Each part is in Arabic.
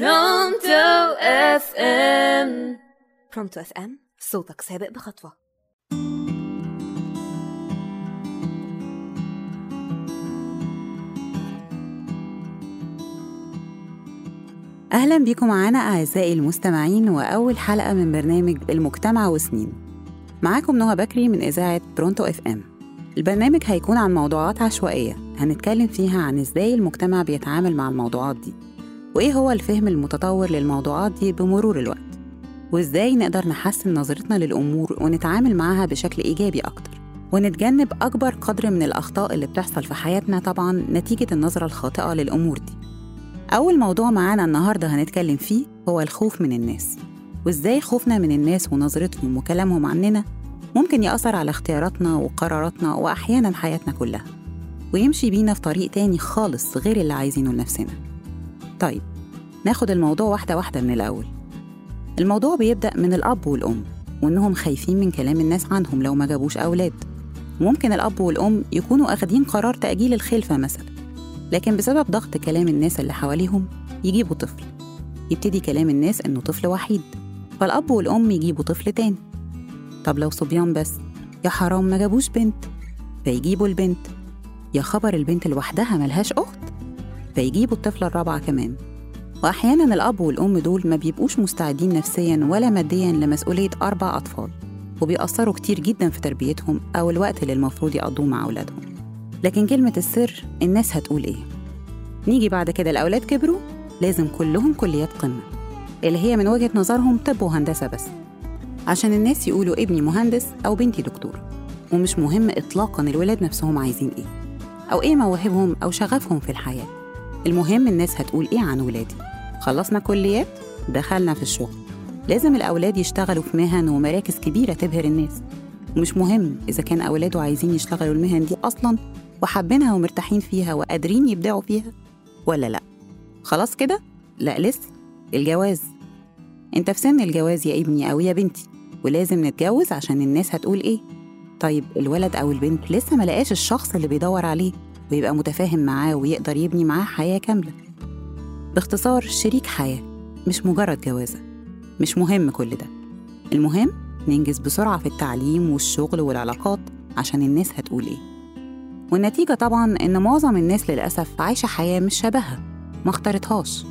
برونتو اف ام. برونتو اف ام صوتك سابق بخطوة. أهلا بيكم معانا أعزائي المستمعين وأول حلقة من برنامج المجتمع وسنين. معاكم نهى بكري من إذاعة برونتو اف ام. البرنامج هيكون عن موضوعات عشوائية. هنتكلم فيها عن إزاي المجتمع بيتعامل مع الموضوعات دي. وإيه هو الفهم المتطور للموضوعات دي بمرور الوقت؟ وإزاي نقدر نحسن نظرتنا للأمور ونتعامل معاها بشكل إيجابي أكتر؟ ونتجنب أكبر قدر من الأخطاء اللي بتحصل في حياتنا طبعا نتيجة النظرة الخاطئة للأمور دي. أول موضوع معانا النهاردة هنتكلم فيه هو الخوف من الناس. وإزاي خوفنا من الناس ونظرتهم وكلامهم عننا ممكن يأثر على اختياراتنا وقراراتنا وأحيانا حياتنا كلها. ويمشي بينا في طريق تاني خالص غير اللي عايزينه لنفسنا. طيب ناخد الموضوع واحدة واحدة من الأول. الموضوع بيبدأ من الأب والأم وإنهم خايفين من كلام الناس عنهم لو ما جابوش أولاد. وممكن الأب والأم يكونوا أخدين قرار تأجيل الخلفة مثلا لكن بسبب ضغط كلام الناس اللي حواليهم يجيبوا طفل. يبتدي كلام الناس إنه طفل وحيد فالأب والأم يجيبوا طفل تاني. طب لو صبيان بس يا حرام ما جابوش بنت فيجيبوا البنت. يا خبر البنت لوحدها ملهاش أخت. فيجيبوا الطفلة الرابعة كمان. وأحيانا الأب والأم دول ما بيبقوش مستعدين نفسيا ولا ماديا لمسؤولية أربع أطفال وبيأثروا كتير جدا في تربيتهم أو الوقت اللي المفروض يقضوه مع أولادهم. لكن كلمة السر الناس هتقول إيه؟ نيجي بعد كده الأولاد كبروا لازم كلهم كليات قمة اللي هي من وجهة نظرهم طب وهندسة بس عشان الناس يقولوا ابني مهندس أو بنتي دكتورة ومش مهم إطلاقا الولاد نفسهم عايزين إيه أو إيه مواهبهم أو شغفهم في الحياة. المهم الناس هتقول إيه عن ولادي؟ خلصنا كليات؟ دخلنا في الشغل. لازم الأولاد يشتغلوا في مهن ومراكز كبيرة تبهر الناس. ومش مهم إذا كان أولاده عايزين يشتغلوا المهن دي أصلا وحابينها ومرتاحين فيها وقادرين يبدعوا فيها ولا لأ؟ خلاص كده؟ لأ لسه. الجواز. أنت في سن الجواز يا ابني أو يا بنتي ولازم نتجوز عشان الناس هتقول إيه؟ طيب الولد أو البنت لسه ما لقاش الشخص اللي بيدور عليه. ويبقى متفاهم معاه ويقدر يبني معاه حياة كاملة. باختصار شريك حياة مش مجرد جوازة. مش مهم كل ده. المهم ننجز بسرعة في التعليم والشغل والعلاقات عشان الناس هتقول إيه. والنتيجة طبعا إن معظم الناس للأسف عايشة حياة مش شبهها ما اختارتهاش.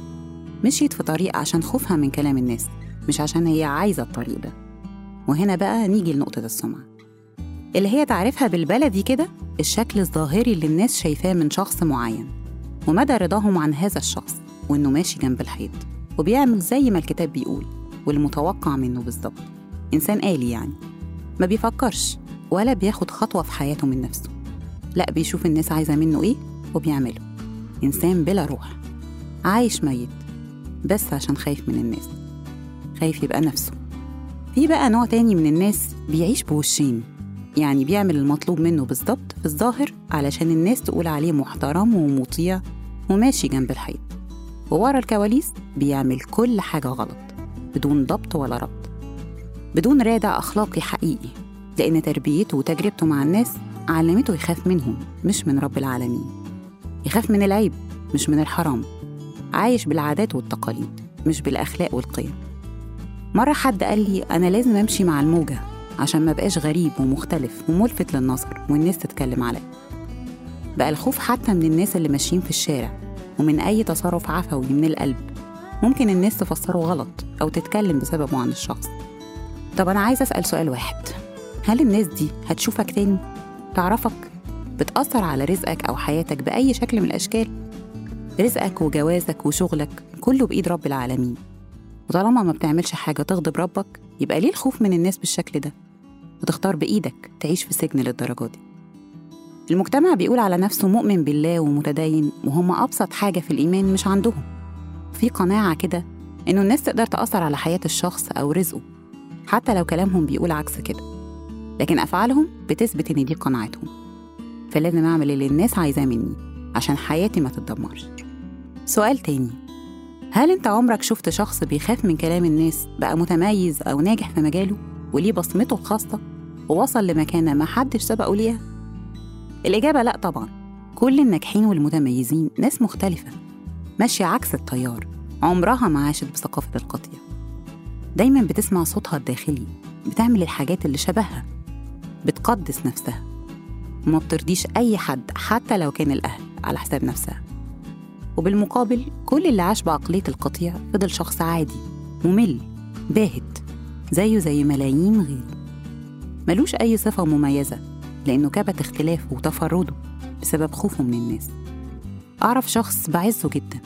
مشيت في طريق عشان خوفها من كلام الناس مش عشان هي عايزة الطريق ده. وهنا بقى نيجي لنقطة السمعة. اللي هي تعرفها بالبلدي كده الشكل الظاهري اللي الناس شايفاه من شخص معين ومدى رضاهم عن هذا الشخص وإنه ماشي جنب الحيط وبيعمل زي ما الكتاب بيقول والمتوقع منه بالظبط. إنسان آلي يعني. ما بيفكرش ولا بياخد خطوة في حياته من نفسه. لا بيشوف الناس عايزة منه إيه وبيعمله. إنسان بلا روح. عايش ميت بس عشان خايف من الناس. خايف يبقى نفسه. في بقى نوع تاني من الناس بيعيش بوشين. يعني بيعمل المطلوب منه بالظبط في الظاهر علشان الناس تقول عليه محترم ومطيع وماشي جنب الحيط. وورا الكواليس بيعمل كل حاجة غلط بدون ضبط ولا ربط. بدون رادع أخلاقي حقيقي لأن تربيته وتجربته مع الناس علمته يخاف منهم مش من رب العالمين. يخاف من العيب مش من الحرام. عايش بالعادات والتقاليد مش بالأخلاق والقيم. مرة حد قال لي أنا لازم أمشي مع الموجة. عشان ما بقاش غريب ومختلف وملفت للنظر والناس تتكلم عليا بقى الخوف حتى من الناس اللي ماشيين في الشارع ومن أي تصرف عفوي من القلب ممكن الناس تفسره غلط أو تتكلم بسببه عن الشخص طب أنا عايزة أسأل سؤال واحد هل الناس دي هتشوفك تاني؟ تعرفك؟ بتأثر على رزقك أو حياتك بأي شكل من الأشكال؟ رزقك وجوازك وشغلك كله بإيد رب العالمين وطالما ما بتعملش حاجة تغضب ربك يبقى ليه الخوف من الناس بالشكل ده؟ وتختار بإيدك تعيش في سجن للدرجة دي. المجتمع بيقول على نفسه مؤمن بالله ومتدين وهم أبسط حاجة في الإيمان مش عندهم. في قناعة كده إنه الناس تقدر تأثر على حياة الشخص أو رزقه حتى لو كلامهم بيقول عكس كده. لكن أفعالهم بتثبت إن دي قناعتهم. فلازم أعمل اللي الناس عايزاه مني عشان حياتي ما تتدمرش. سؤال تاني. هل أنت عمرك شفت شخص بيخاف من كلام الناس بقى متميز أو ناجح في مجاله وليه بصمته الخاصة؟ ووصل لمكانة ما حدش سبقه ليها؟ الإجابة لأ طبعا. كل الناجحين والمتميزين ناس مختلفة. ماشية عكس التيار. عمرها ما عاشت بثقافة القطيع دايما بتسمع صوتها الداخلي. بتعمل الحاجات اللي شبهها. بتقدس نفسها. وما بترضيش أي حد حتى لو كان الأهل على حساب نفسها. وبالمقابل كل اللي عاش بعقلية القطيع فضل شخص عادي ممل باهت زيه زي ملايين غيره. ملوش أي صفة مميزة لأنه كبت اختلافه وتفرده بسبب خوفه من الناس. أعرف شخص بعزه جدا.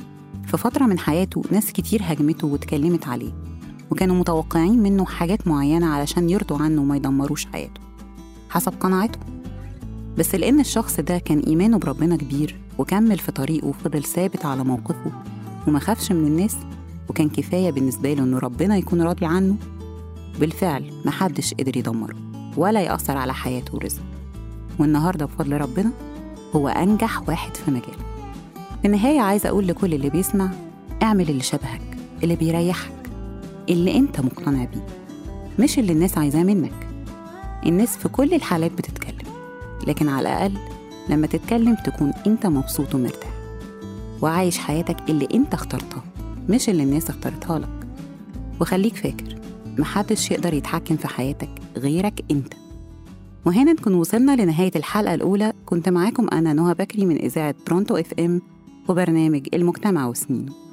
في فترة من حياته ناس كتير هاجمته واتكلمت عليه وكانوا متوقعين منه حاجات معينة علشان يرضوا عنه وما يدمروش حياته. حسب قناعته. بس لأن الشخص ده كان إيمانه بربنا كبير وكمل في طريقه وفضل ثابت على موقفه وما خافش من الناس وكان كفاية بالنسبة له إنه ربنا يكون راضي عنه بالفعل محدش قدر يدمره. ولا يأثر على حياته ورزقه. والنهاردة بفضل ربنا هو أنجح واحد في مجاله. في النهاية عايزة أقول لكل اللي بيسمع اعمل اللي شبهك اللي بيريحك اللي أنت مقتنع بيه مش اللي الناس عايزاه منك. الناس في كل الحالات بتتكلم لكن على الأقل لما تتكلم تكون أنت مبسوط ومرتاح. وعايش حياتك اللي أنت اخترتها مش اللي الناس اختارتها لك. وخليك فاكر محدش يقدر يتحكم في حياتك غيرك أنت. وهنا نكون وصلنا لنهاية الحلقة الأولى. كنت معاكم أنا نهى بكري من إذاعة برونتو إف إم وبرنامج المجتمع وسنينه